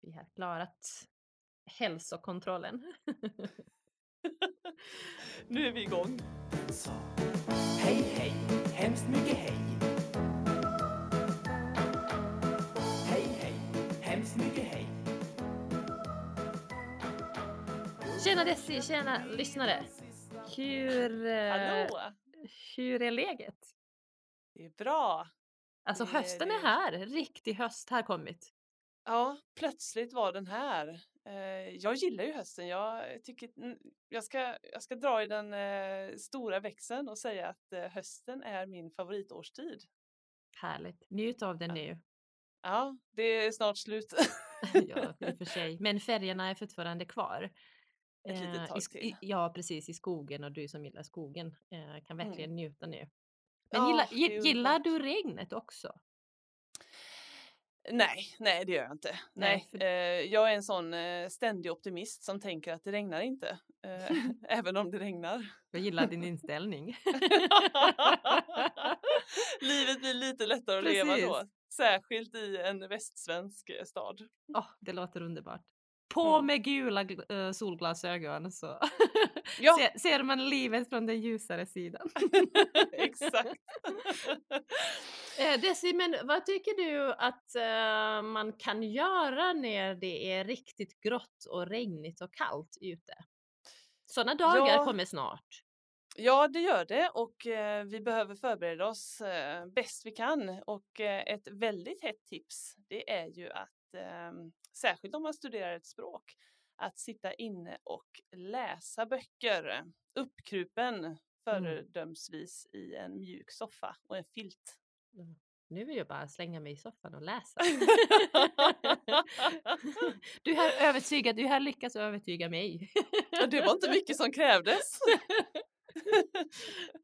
vi har klarat hälsokontrollen. nu är vi igång. Så. Hej, hej, hemskt mycket hej. Hej, hej, hemskt mycket hej. Tjena Desi, tjena lyssnare! Hur, eh, Hallå! hur är läget? Det är bra. Alltså hösten är här, riktig höst har kommit. Ja, plötsligt var den här. Eh, jag gillar ju hösten. Jag, tycker, mm, jag, ska, jag ska dra i den eh, stora växeln och säga att eh, hösten är min favoritårstid. Härligt, njut av den nu. Ja, det är snart slut. ja, i och för sig. Men färgerna är fortfarande kvar. Ett litet tag till. Ja, precis, i skogen och du som gillar skogen kan verkligen njuta nu. Men Ja, gillar, gillar du regnet också? Nej, nej det gör jag inte. Nej, Nej, eh, jag är en sån eh, ständig optimist som tänker att det regnar inte. Eh, även om det regnar. Jag gillar din inställning. Livet blir lite lättare att leva då. Precis. Särskilt i en västsvensk stad. Åh, det låter underbart. På med gula eh, solglasögon så Ja. ser, ser man livet från den ljusare sidan. Exakt. Eh, Desi, men vad tycker du att eh, man kan göra när det är riktigt grått och regnigt och kallt ute? Sådana dagar Ja. kommer snart. Ja, det gör det och eh, vi behöver förbereda oss eh, bäst vi kan. Och eh, ett väldigt hett tips, det är ju att, eh, särskilt om man studerar ett språk, att sitta inne och läsa böcker uppkrupen föredömsvis i en mjuk soffa och en filt. Nu vill jag bara slänga mig i soffan och läsa. du har övertygat, du har lyckats övertyga mig. Det var inte mycket som krävdes.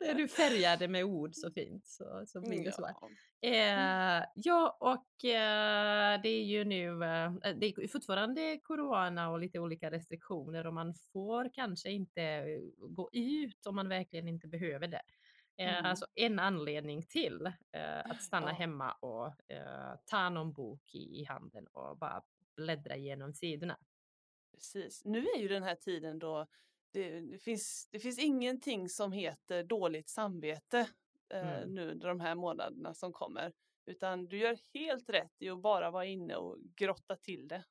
du färgade med ord så fint så, så blir det så. Ja. Eh, ja, och eh, det är ju nu, eh, det är fortfarande corona och lite olika restriktioner och man får kanske inte gå ut om man verkligen inte behöver det. Eh, Mm. Alltså en anledning till eh, att stanna Ja. hemma och eh, ta någon bok i, i handen och bara bläddra igenom sidorna. Precis. Nu är ju den här tiden då det, det, finns, det finns ingenting som heter dåligt samvete eh, Mm. nu de här månaderna som kommer. Utan du gör helt rätt i att bara vara inne och grotta till det.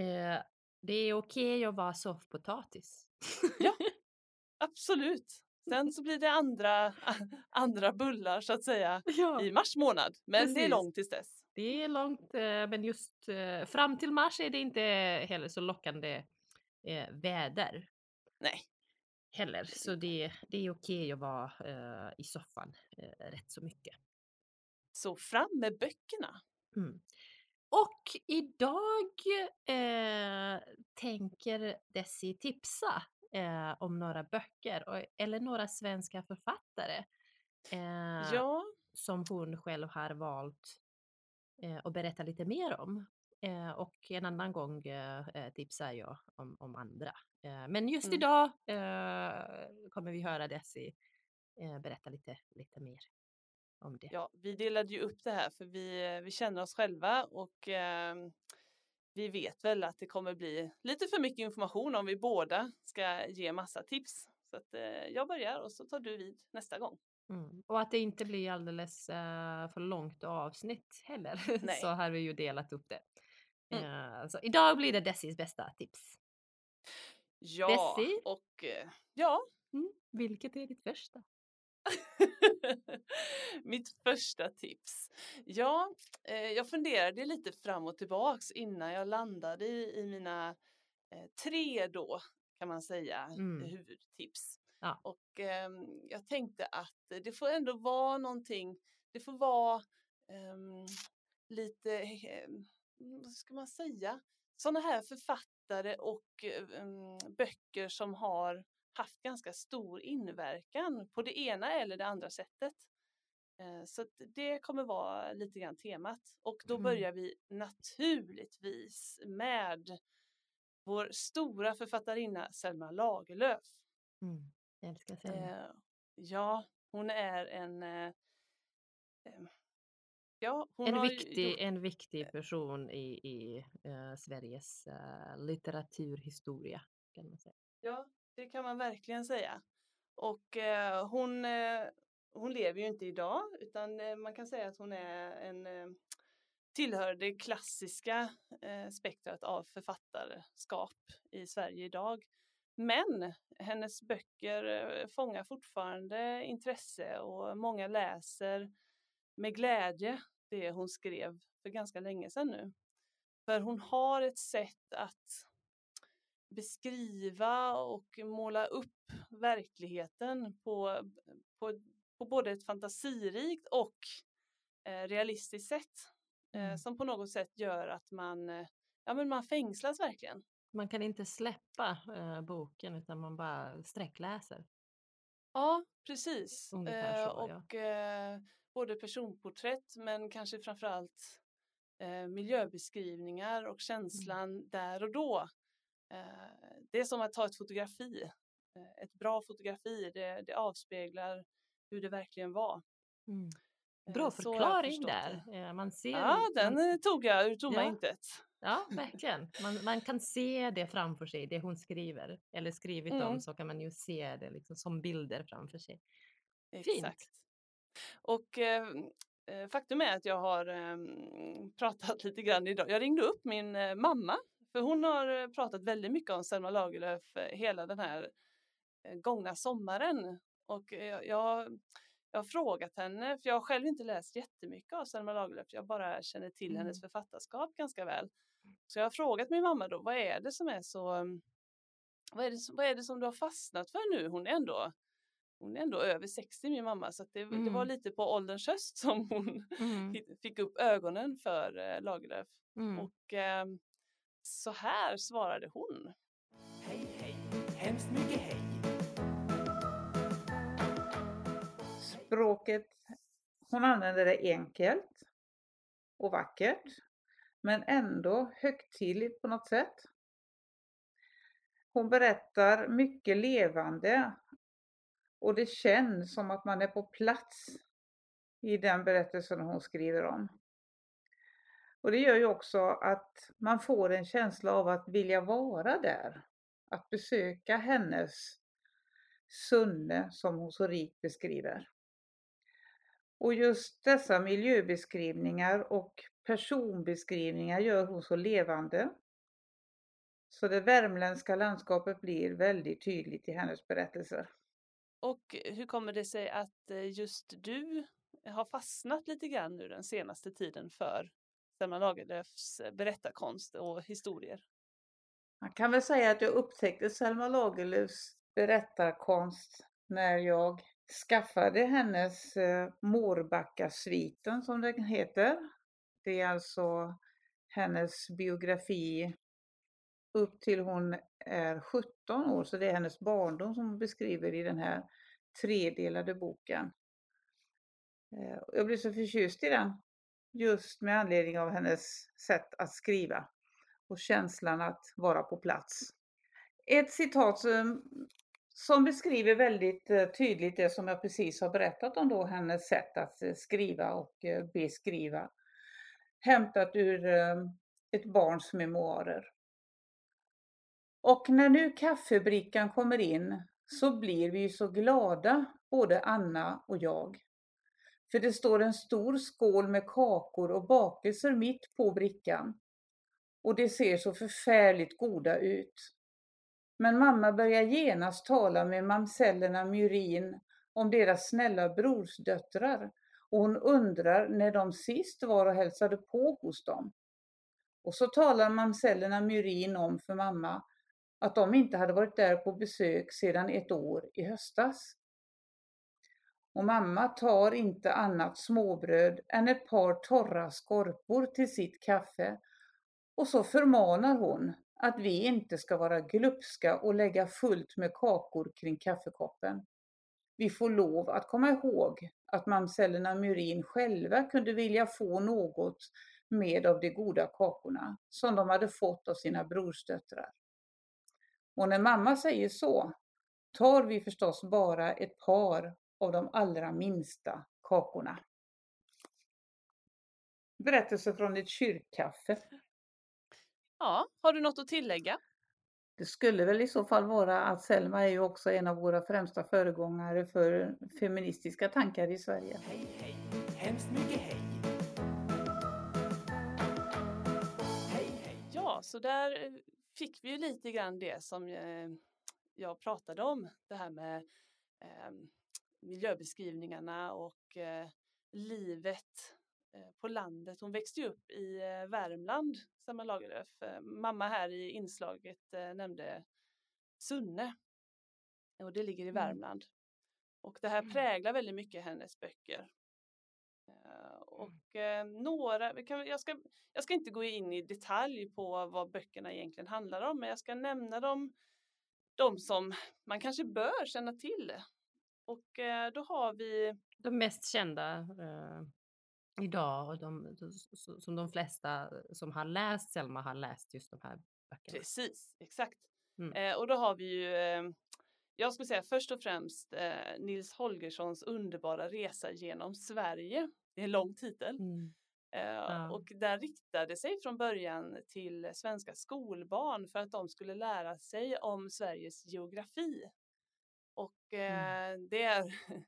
Eh, det är okej att vara soffpotatis. Absolut. Sen så blir det andra, andra bullar så att säga ja. i mars månad. Men det är Precis. långt tills dess. Det är långt, eh, men just eh, fram till mars är det inte heller så lockande eh, väder Nej. heller. Så det, det är okej att vara eh, i soffan eh, rätt så mycket. Så fram med böckerna. Mm. Och idag eh, tänker Desi tipsa eh, om några böcker och, eller några svenska författare eh, Ja, som hon själv har valt eh, att berätta lite mer om. Eh, och en annan gång eh, eh, tipsar jag om, om andra. Eh, men just Mm. idag eh, kommer vi höra Desi eh, berätta lite, lite mer om det. Ja, vi delade ju upp det här för vi, vi känner oss själva och eh, vi vet väl att det kommer bli lite för mycket information om vi båda ska ge massa tips. Så att jag börjar och så tar du vid nästa gång. Mm. Och att det inte blir alldeles eh, för långt avsnitt heller Nej. så har vi ju delat upp det. Mm. Eh, så idag blir det Desis bästa tips. Ja, Bessie? och eh, ja, Mm. Vilket är ditt första? Mitt första tips. Ja, eh, jag funderade lite fram och tillbaks innan jag landade i, i mina eh, tre då kan man säga Mm. huvudtips. Ja. Och ehm, jag tänkte att det får ändå vara någonting, det får vara ehm, lite, vad ska man säga, sådana här författare och ehm, böcker som har haft ganska stor inverkan på det ena eller det andra sättet. Eh, Så det kommer vara lite grann temat. Och då Mm. börjar vi naturligtvis med vår stora författarinna Selma Lagerlöf. Mm. Jag älskar Selma. Eh, ja, hon är en... Ja, hon En viktig, gjort en viktig person i, i eh, Sveriges eh, litteraturhistoria kan man säga. Ja, det kan man verkligen säga. Och eh, hon, hon lever ju inte idag utan man kan säga att hon är en tillhör det klassiska spektrat av författarskap i Sverige idag. Men hennes böcker fångar fortfarande intresse och många läser med glädje det hon skrev för ganska länge sedan nu. För hon har ett sätt att beskriva och måla upp verkligheten på, på, på både ett fantasirikt och eh, realistiskt sätt. Eh, Mm. som på något sätt gör att man, eh, ja, men man fängslas verkligen. Man kan inte släppa eh, boken utan man bara sträckläser. Ja, precis. Eh, så, ja. och eh, både personporträtt men kanske framförallt eh, miljöbeskrivningar och känslan där och då. Eh, det är som att ta ett fotografi. Eh, ett bra fotografi, det, det avspeglar hur det verkligen var. Mm. Eh, Bra jag förklaring där. det. Eh, Man ser, Ja, den man, eh, tog jag ur tomma Ja. intet. ja, verkligen. Man, man kan se det framför sig, det hon skriver. Eller skrivit om Mm. så kan man ju se det liksom som bilder framför sig. Fint. Och eh, eh, faktum är att jag har eh, pratat lite grann idag. Jag ringde upp min eh, mamma för hon har eh, pratat väldigt mycket om Selma Lagerlöf eh, hela den här gångna sommaren. Och eh, jag, jag har frågat henne, för jag har själv inte läst jättemycket av Selma Lagerlöf. Jag bara känner till hennes Mm. författarskap ganska väl. Så jag har frågat min mamma då, vad är det som är så vad är, det, vad är det som du har fastnat för nu? Hon är ändå, hon är ändå över 60 min mamma så att det, det var Mm. lite på ålderns höst som hon Mm. fi- fick upp ögonen för eh, Lagerlöf. Mm. Och eh, så här svarade hon. Hej, hej, hemskt mycket hej. Språket, hon använder det enkelt och vackert, men ändå högtidligt på något sätt. Hon berättar mycket levande och det känns som att man är på plats i den berättelsen hon skriver om. Och det gör ju också att man får en känsla av att vilja vara där. Att besöka hennes Sunne som hon så rikt beskriver. Och just dessa miljöbeskrivningar och personbeskrivningar gör hon så levande. Så det värmländska landskapet blir väldigt tydligt i hennes berättelser. Och hur kommer det sig att eh, just du har fastnat lite grann nu den senaste tiden för Selma Lagerlöfs eh, berättarkonst och historier? Man kan väl säga att jag upptäckte Selma Lagerlöfs berättarkonst när jag skaffade hennes Mårbackasviten, Mårbacka-sviten som den heter. Det är alltså hennes biografi upp till hon är 17 år, så det är hennes barndom som hon beskriver i den här tredelade boken. Eh, jag blev så förtjust i den just med anledning av hennes sätt att skriva och känslan att vara på plats. Ett citat som, som beskriver väldigt eh, tydligt det som jag precis har berättat om då, hennes sätt att eh, skriva och beskriva. Hämtat ur ett barns memoarer. Och när nu kaffebrickan kommer in så blir vi ju så glada, både Anna och jag. För det står en stor skål med kakor och bakelser mitt på brickan. Och det ser så förfärligt goda ut. Men mamma börjar genast tala med mamsellerna Myrin om deras snälla brorsdöttrar och hon undrar när de sist var och hälsade på hos dem. Och så talar mamsellerna Myrin om för mamma att de inte hade varit där på besök sedan ett år i höstas. Och mamma tar inte annat småbröd än ett par torra skorpor till sitt kaffe och så förmanar hon att vi inte ska vara glupska och lägga fullt med kakor kring kaffekoppen. Vi får lov att komma ihåg att mamsellerna Myrin själva kunde vilja få något med av de goda kakorna som de hade fått av sina brorsdöttrar. Och när mamma säger så tar vi förstås bara ett par av de allra minsta kakorna. berättelse från ett kyrkkaffe. Ja, har du något att tillägga? Det skulle väl i så fall vara att Selma är ju också en av våra främsta föregångare för feministiska tankar i Sverige. Hej, hej, hemskt mycket hej. Hej, hej. Ja, så där eh, fick vi ju lite grann det som eh, jag pratade om. Det här med eh, miljöbeskrivningarna och eh, livet eh, på landet. Hon växte upp i Värmland, Selma Lagerlöf. Mamma här i inslaget nämnde Sunne. Och det ligger i Mm. Värmland. Och det här präglar väldigt mycket hennes böcker. Eh, Och eh, några, jag, ska, jag ska inte gå in i detalj på vad böckerna egentligen handlar om, men jag ska nämna dem, de som man kanske bör känna till. Och eh, då har vi, De mest kända eh, idag och de, som de flesta som har läst Selma har läst just de här böckerna. precis, exakt. Mm. Eh, och då har vi ju, eh, jag skulle säga först och främst eh, Nils Holgerssons underbara resa genom Sverige. Det är en lång titel. Mm. Eh, Ja. Och den riktade sig från början till svenska skolbarn för att de skulle lära sig om Sveriges geografi. Och eh, det, är,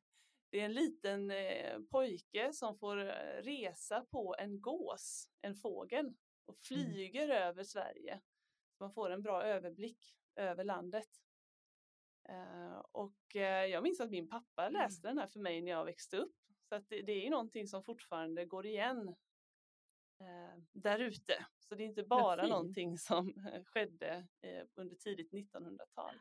det är en liten eh, pojke som får resa på en gås, en fågel, och flyger över Sverige. Så man får en bra överblick över landet. Och jag minns att min pappa läste den här för mig när jag växte upp. Så att det, det är ju någonting som fortfarande går igen eh, där ute. Så det är inte bara någonting som eh, skedde eh, under tidigt 1900-tal.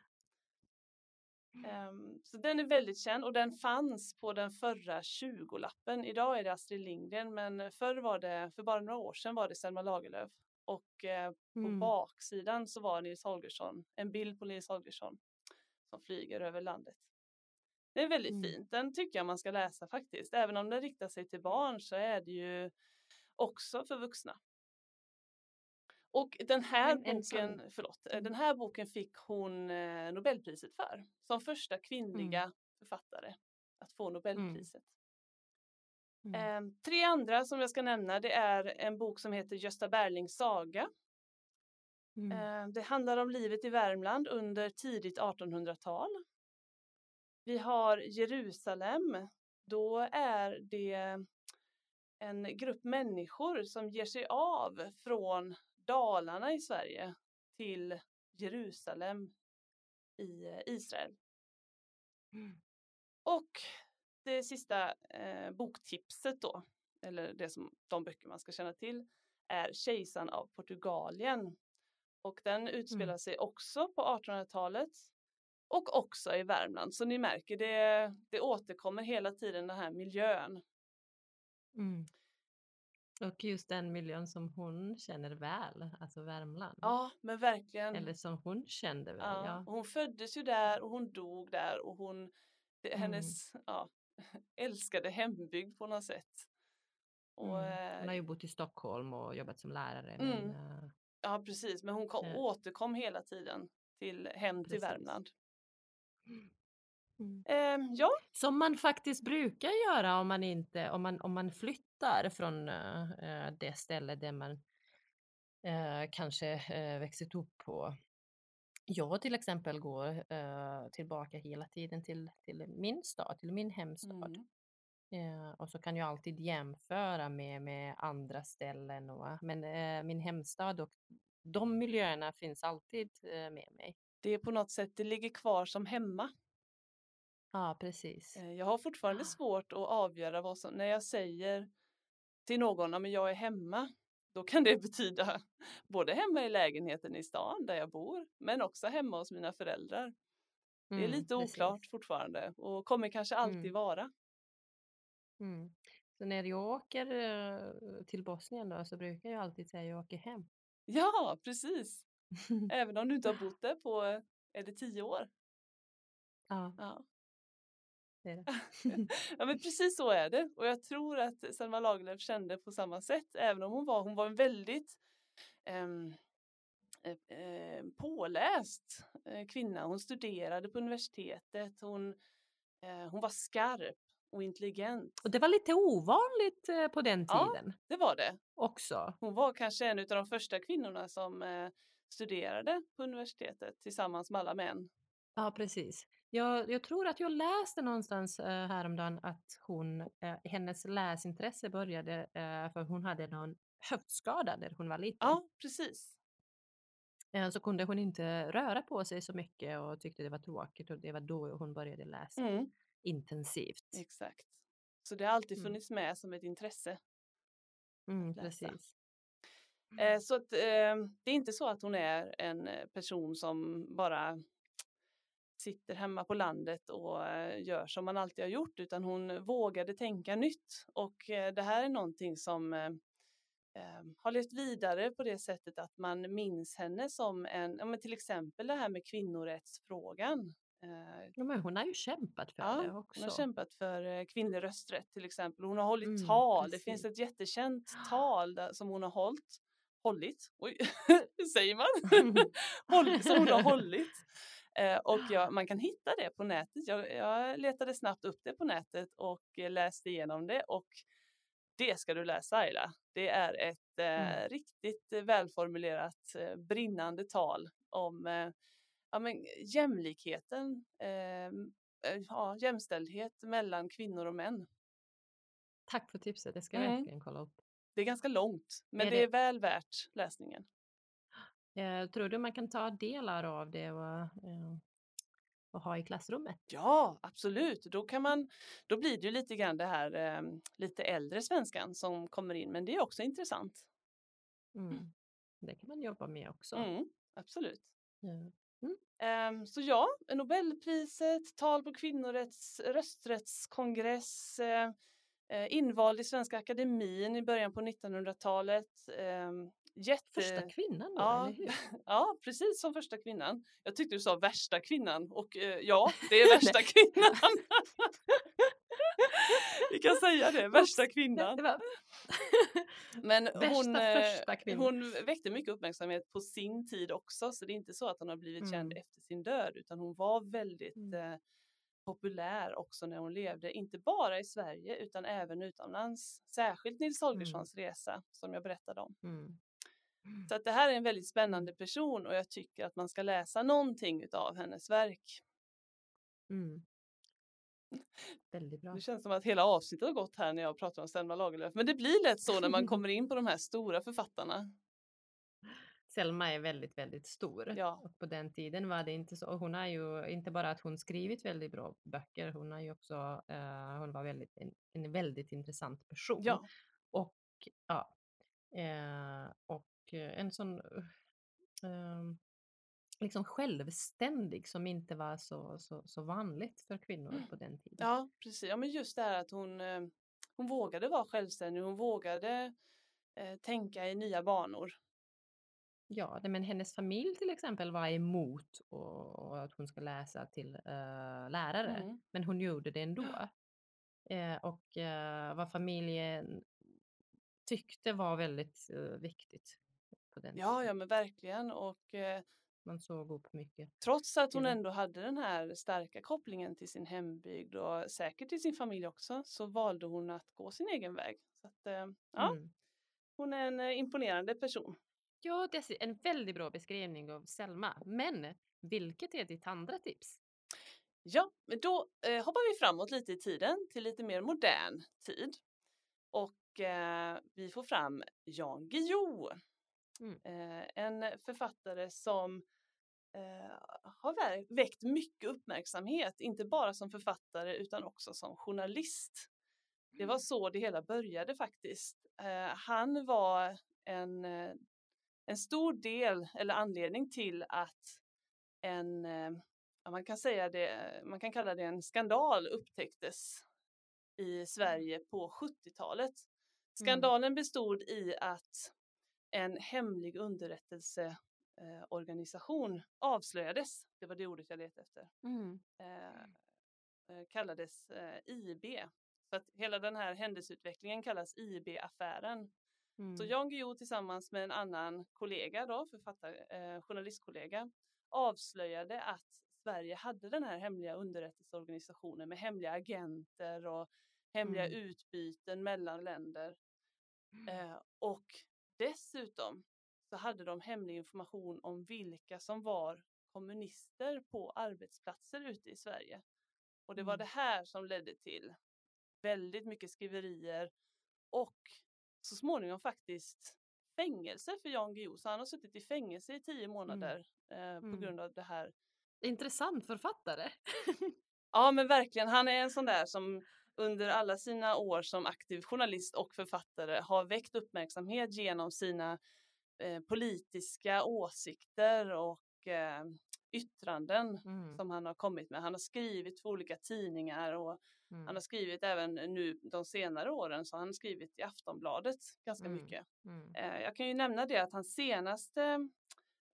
Ehm, så den är väldigt känd och den fanns på den förra 20-lappen. Idag är det Astrid Lindgren men förr var det, för bara några år sedan var det Selma Lagerlöf. Och eh, på Mm. baksidan så var Nils Holgersson, en bild på Nils Holgersson som flyger över landet. Det är väldigt Mm. fint. Den tycker jag man ska läsa faktiskt. Även om den riktar sig till barn så är det ju också för vuxna. Och den här En- boken, förlåt, eh, Mm. den här boken fick hon eh, Nobelpriset för. Som första kvinnliga Mm. författare att få Nobelpriset. Mm. Eh, tre andra som jag ska nämna det är en bok som heter Gösta Berlings saga. Mm. Eh, Det handlar om livet i Värmland under tidigt 1800-tal. Vi har Jerusalem. Då är det en grupp människor som ger sig av från Dalarna i Sverige till Jerusalem i eh, Israel. Mm. Och det sista eh, boktipset då, eller det som de böcker man ska känna till, är Kejsaren av Portugalien. Och den utspelar Mm. sig också på 1800-talet och också i Värmland. Så ni märker, det, det återkommer hela tiden den här miljön. Mm. Och just den miljön som hon känner väl, alltså Värmland. Ja, men verkligen. Eller som hon kände väl, Ja, ja. Hon föddes ju där och hon dog där och hon, det, Mm. hennes ja, älskade hembygd på något sätt. Och, Mm. Hon har eh, ju bott i Stockholm och jobbat som lärare. Men, Mm. eh, Ja, precis, men hon kom, Eh. återkom hela tiden till hem till Precis. Värmland. Mm. Eh, ja, Som man faktiskt brukar göra om man, inte, om man, om man flyttar från eh, eh, det ställe där man eh, kanske uh, växit upp på. Jag till exempel går eh, tillbaka hela tiden till, till min stad, till min hemstad. mm, Eh, och så kan jag alltid jämföra med, med andra ställen. Och, men eh, min hemstad och de miljöerna finns alltid eh, med mig. Det är på något sätt, det ligger kvar som hemma. Ja, precis. Eh, jag har fortfarande Ah. svårt att avgöra vad som, när jag säger till någon, att jag är hemma, då kan det betyda både hemma i lägenheten i stan där jag bor, men också hemma hos mina föräldrar. Det är Mm, lite precis. oklart fortfarande och kommer kanske alltid Mm. vara. Mm. Så när jag åker eh, till Bosnien då så brukar jag alltid säga att jag åker hem. Ja, precis. Även om du inte har bott där på, är det tio år? ja, Ja. det är det. ja, men precis så är det. Och jag tror att Selma Lagerlöf kände på samma sätt, även om hon var, hon var en väldigt eh, eh, påläst eh, kvinna. Hon studerade på universitetet, hon, eh, hon var skarp. och intelligent. Och det var lite ovanligt på den Ja. tiden Det var det. också. Hon var kanske en av de första kvinnorna som studerade på universitetet tillsammans med alla män. Ja, precis. Jag, jag tror att jag läste någonstans eh, häromdagen att hon, eh, hennes läsintresse började eh, för hon hade någon höftskada när hon var liten. Ja, precis. Eh, så kunde hon inte röra på sig så mycket och tyckte det var tråkigt och det var då hon började läsa Mm, intensivt. exakt. Så det har alltid Mm. funnits med som ett intresse. Mm, precis. Eh, så att, eh, det är inte så att hon är en eh, person som bara sitter hemma på landet och gör som man alltid har gjort utan hon vågade tänka nytt och det här är någonting som har levt vidare på det sättet att man minns henne som en, ja, men till exempel det här med kvinnorättsfrågan. Ja, men hon har ju kämpat för Ja, det hon också. har kämpat för kvinnlig rösträtt till exempel. Hon har hållit Mm, tal. Det precis. finns ett jättekänt tal som hon har hållit. Hållit? Oj, säger man? Håll, som hon har hållit. Eh, och jag, man kan hitta det på nätet. Jag, jag letade snabbt upp det på nätet och eh, läste igenom det och det ska du läsa Ayla. Det är ett eh, Mm. riktigt eh, välformulerat eh, brinnande tal om ja, men, jämlikheten, eh, eh, ja, jämställdhet mellan kvinnor och män. Tack för tipset, det ska jag Mm. verkligen kolla upp. Det är ganska långt, men Är det det- är väl värt läsningen. Eh, tror du man kan ta delar av det och, eh, och ha i klassrummet? Ja, absolut. Då, kan man, då blir det ju lite grann det här eh, lite äldre svenskan som kommer in, men det är också intressant. Mm. Det kan man jobba med också. Mm, absolut. Ja. Ehm, så ja, Nobelpriset, tal på kvinnorätts rösträttskongress, invald i Svenska Akademin i början på 1900-talet. ehm, jätte... Första kvinnan då, Ja, eller hur? ja, precis som första kvinnan. Jag tyckte du sa värsta kvinnan och eh, ja, det är värsta kvinnan. Vi kan säga det, värsta kvinnan. Men hon, eh, hon väckte mycket uppmärksamhet på sin tid också, så det är inte så att hon har blivit känd Mm. efter sin död, utan hon var väldigt Mm. Populär också när hon levde, inte bara i Sverige utan även utomlands. Särskilt Nils Holgerssons resa som jag berättade om. Mm. Så att det här är en väldigt spännande person och jag tycker att man ska läsa någonting av hennes verk. Mm. Väldigt bra. Det känns som att hela avsnittet har gått här när jag pratar om Selma Lagerlöf, men det blir lätt så när man kommer in på de här stora författarna. Selma är väldigt, väldigt stor. Ja. Och på den tiden var det inte så. Hon har ju inte bara att hon skrivit väldigt bra böcker, hon har ju också, eh, hon var väldigt, en, en väldigt intressant person. Ja, Och ja, eh, och en sån eh, liksom självständig som inte var så, så, så vanligt för kvinnor på den tiden. Ja, precis. Ja, men just det här att hon, hon vågade vara självständig, hon vågade tänka i nya banor. Ja, men hennes familj till exempel var emot och, och att hon ska läsa till eh, lärare, Mm. men hon gjorde det ändå. Eh, och eh, vad familjen tyckte var väldigt viktigt på den Ja, tiden. ja, men verkligen. Och Man såg upp mycket. trots att hon ändå hade den här starka kopplingen till sin hembygd och säkert till sin familj också, så valde hon att gå sin egen väg. Så att, ja, Mm. hon är en imponerande person. Ja, det är en väldigt bra beskrivning av Selma. Men vilket är ditt andra tips? Ja, men då eh, hoppar vi framåt lite i tiden till lite mer modern tid. Och eh, vi får fram Jan Guillou. Mm. Eh, en författare som eh, har vä- väckt mycket uppmärksamhet, inte bara som författare utan också som journalist. Det var så det hela började faktiskt. Eh, han var en, eh, en stor del eller anledning till att en, eh, ja, man kan säga det, man kan kalla det en skandal upptäcktes i Sverige på 70-talet. Skandalen bestod i att en hemlig underrättelseorganisation avslöjades. Det var det ordet jag letade efter. Mm. Eh, eh, kallades eh, IB. Så att hela den här händelseutvecklingen kallas IB-affären. Mm. Så Jan Guillou tillsammans med en annan kollega, då, författar, eh, journalistkollega, avslöjade att Sverige hade den här hemliga underrättelseorganisationen med hemliga agenter och hemliga Mm. utbyten mellan länder. Eh, och dessutom så hade de hemlig information om vilka som var kommunister på arbetsplatser ute i Sverige. Och det var Mm. det här som ledde till väldigt mycket skriverier och så småningom faktiskt fängelse för Jan Guillou. Så han har suttit i fängelse i tio månader eh, på Mm. grund av det här. Intressant författare. Ja men verkligen, han är en sån där som under alla sina år som aktiv journalist och författare har väckt uppmärksamhet genom sina eh, politiska åsikter och eh, yttranden Mm. som han har kommit med. Han har skrivit för olika tidningar och Mm. han har skrivit även nu de senare åren så har han skrivit i Aftonbladet ganska Mm. mycket. Mm. Eh, jag kan ju nämna det att hans senaste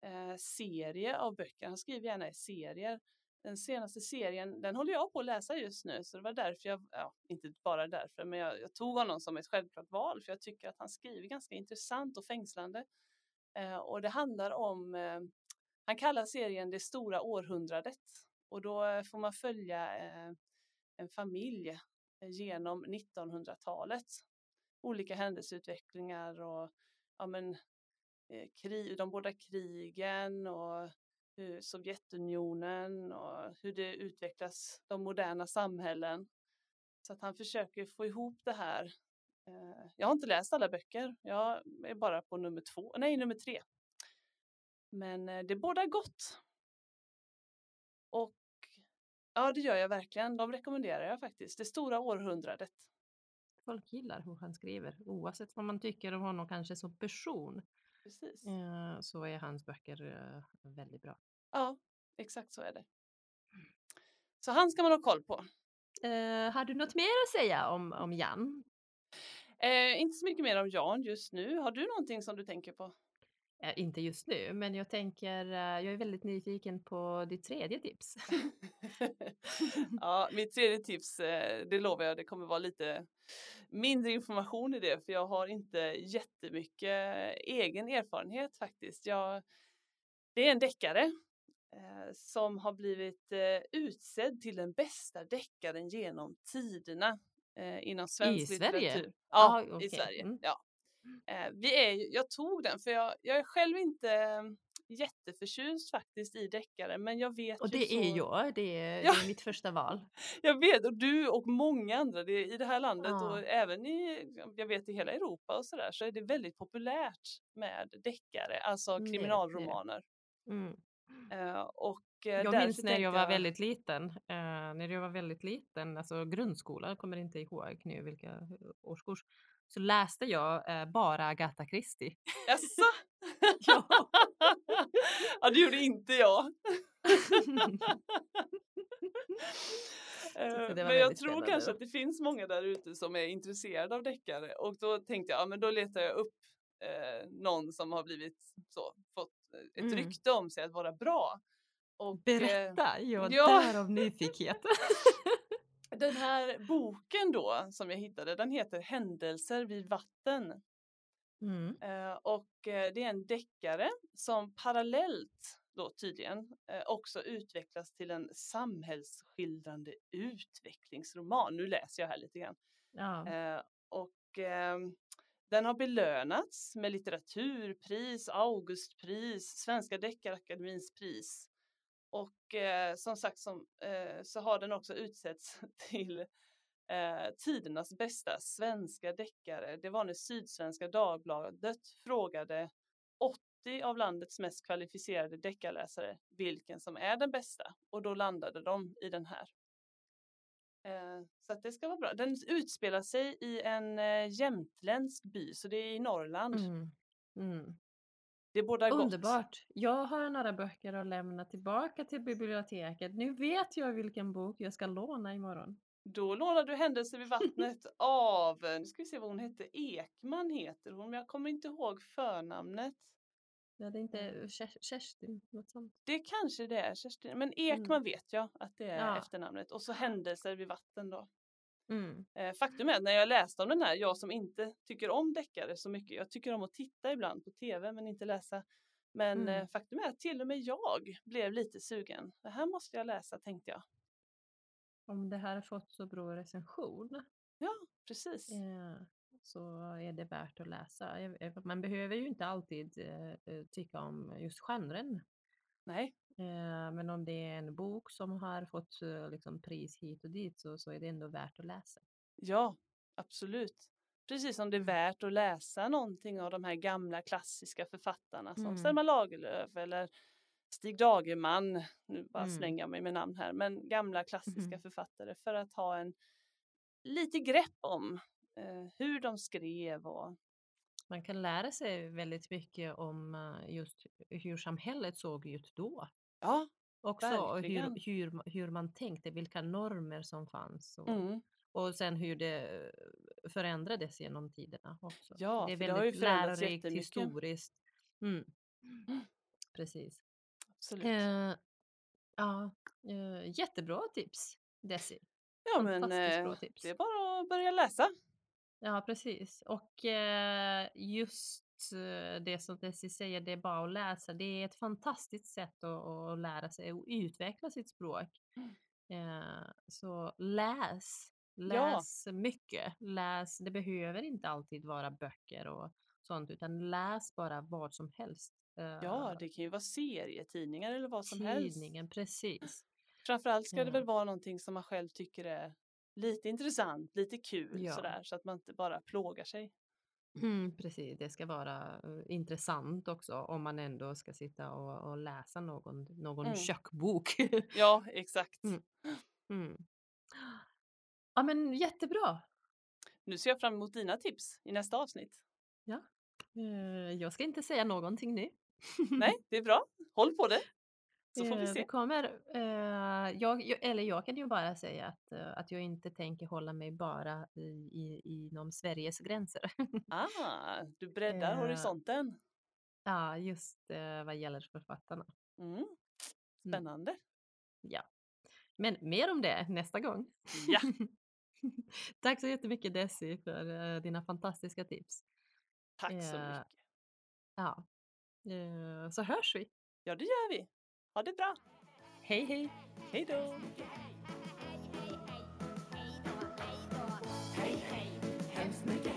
eh, serie av böcker, han skriver gärna i serier, den senaste serien, den håller jag på att läsa just nu så det var därför jag, ja inte bara därför, men jag, jag tog honom som ett självklart val för jag tycker att han skriver ganska intressant och fängslande. Eh, och det handlar om, eh, han kallar serien Det stora århundradet och då eh, får man följa eh, en familj eh, genom 1900-talet. Olika händelseutvecklingar och ja, men, krig, de båda krigen och Sovjetunionen och hur det utvecklas, de moderna samhällen. Så att han försöker få ihop det här. Jag har inte läst alla böcker, jag är bara på nummer två, nej nummer tre. Men eh, det bådar gott. Och ja, det gör jag verkligen. De rekommenderar jag faktiskt. Det stora århundradet. Folk gillar hur han skriver oavsett vad man tycker om honom kanske som person. Precis. eh, Så är hans böcker eh, väldigt bra. Ja, exakt så är det. Så han ska man ha koll på. Eh, har du något mer att säga om, om Jan? Eh, inte så mycket mer om Jan just nu. Har du någonting som du tänker på? Eh, inte just nu, men jag tänker, eh, jag är väldigt nyfiken på ditt tredje tips. ja, mitt tredje tips, eh, det lovar jag, det kommer vara lite mindre information i det, för jag har inte jättemycket egen erfarenhet faktiskt. Jag, det är en deckare eh, som har blivit eh, utsedd till den bästa deckaren genom tiderna eh, inom svensk Sverige? litteratur. Ja, Ah, okej. i Sverige. Mm. Ja. Eh, vi är, jag tog den för jag, jag är själv inte eh, jätteförtjust faktiskt i deckare men jag vet Och det så, är jag, det är, Ja. det är mitt första val. Jag vet och du och många andra det, i det här landet Ja. och även i, jag vet i hela Europa och sådär så är det väldigt populärt med deckare, alltså kriminalromaner. Mm. Eh, och eh, Jag minns när jag var väldigt liten, eh, när jag var väldigt liten, alltså grundskola, kommer inte ihåg nu vilka årskurs, så läste jag eh, bara Agatha Christie. Jaså? Ja. ja, det gjorde inte jag. Eh, men jag tror kanske då. att det finns många där ute som är intresserade av deckare och då tänkte jag, ja men då letar jag upp eh, någon som har blivit så, fått eh, ett Mm. rykte om sig att vara bra. Och, eh, Berätta, jag ja. dör av nyfikenhet. Den här boken då som jag hittade, den heter Händelser vid vatten. Mm. Eh, och eh, det är en deckare som parallellt då tydligen eh, också utvecklas till en samhällsskildrande utvecklingsroman. Nu läser jag här lite grann. Ja. Eh, och ehm, den har belönats med litteraturpris, Augustpris, Svenska deckarakademins pris. Och eh, som sagt som, eh, så har den också utsetts till eh, tidernas bästa svenska deckare. Det var när Sydsvenska Dagbladet frågade 80 av landets mest kvalificerade deckarläsare vilken som är den bästa och då landade de i den här. Eh, Så att det ska vara bra. Den utspelar sig i en eh, jämtländsk by, så det är i Norrland. Mm. Mm. Det båda gott. Underbart. Jag har några böcker att lämna tillbaka till biblioteket. Nu vet jag vilken bok jag ska låna imorgon. Då lånar du Händelser vid vattnet av, nu ska vi se vad hon hette, Ekman heter hon, men jag kommer inte ihåg förnamnet. Ja, det är inte Ker- Kerstin, något sånt. Det kanske det är Kerstin, men Ekman vet jag att det är Ja. efternamnet. Och så Händelser vid vatten då. Mm. Eh, Faktum är att när jag läste om den här, jag som inte tycker om deckare så mycket, jag tycker om att titta ibland på tv men inte läsa. Men Mm. eh, faktum är att till och med jag blev lite sugen. Det här måste jag läsa tänkte jag. Om det här har fått så bra recension Ja, precis. Så är det värt att läsa. Man behöver ju inte alltid eh, tycka om just genren. Nej, Men om det är en bok som har fått eh, liksom, pris hit och dit så, så är det ändå värt att läsa. ja, absolut. Precis som det är Mm. värt att läsa någonting av de här gamla klassiska författarna som Mm. Selma Lagerlöf eller Stig Dagerman. Nu bara Mm. slänger jag mig med namn här, men gamla klassiska Mhm. författare för att ha en lite grepp om eh, hur de skrev och Man kan lära sig väldigt mycket om eh, just hur samhället såg ut då. Ja, Också hur, Verkligen. hur, ma- hur man tänkte, vilka normer som fanns. Och, mm, och sen hur det förändrades genom tiderna också. Ja, det är för det har väldigt lärorikt historiskt. Mm. Precis. absolut. Eh, ja, eh, jättebra tips Desi. ja, men eh, tips. det är bara att börja läsa. Ja, precis. Och eh, just det som Desi säger, det är bara att läsa. Det är ett fantastiskt sätt att, att lära sig och utveckla sitt språk. Mm. Eh, så läs. Ja. Läs mycket. Läs. Det behöver inte alltid vara böcker och sånt, utan läs bara vad som helst. Eh, Ja, det kan ju vara serietidningar eller vad som helst. tidningen, precis. Framförallt ska det Ja. väl vara någonting som man själv tycker är lite intressant, lite kul Ja. sådär så att man inte bara plågar sig. Mm, precis, det ska vara eh, intressant också om man ändå ska sitta och, och läsa någon, någon Mm. kökbok. Ja, exakt. Mm. mm. Ja men jättebra. Nu ser jag fram emot dina tips i nästa avsnitt. Eh, Jag ska inte säga någonting nu. Nej, det är bra. Håll på det. Så får vi Eh, se. Det kommer, eh, jag, eller jag kan ju bara säga att, eh, att jag inte tänker hålla mig bara i, i, inom Sveriges gränser. Ah, du breddar Eh, horisonten. ja, just eh, vad gäller författarna. Mm. Spännande. Ja. Men mer om det nästa gång. Ja. Tack så jättemycket Desi för eh, dina fantastiska tips. Tack så mycket. Ja. Så hörs vi. Ja, det gör vi. Ha det bra! Hej hej! Hej då! Hej hej! Hemskt mycket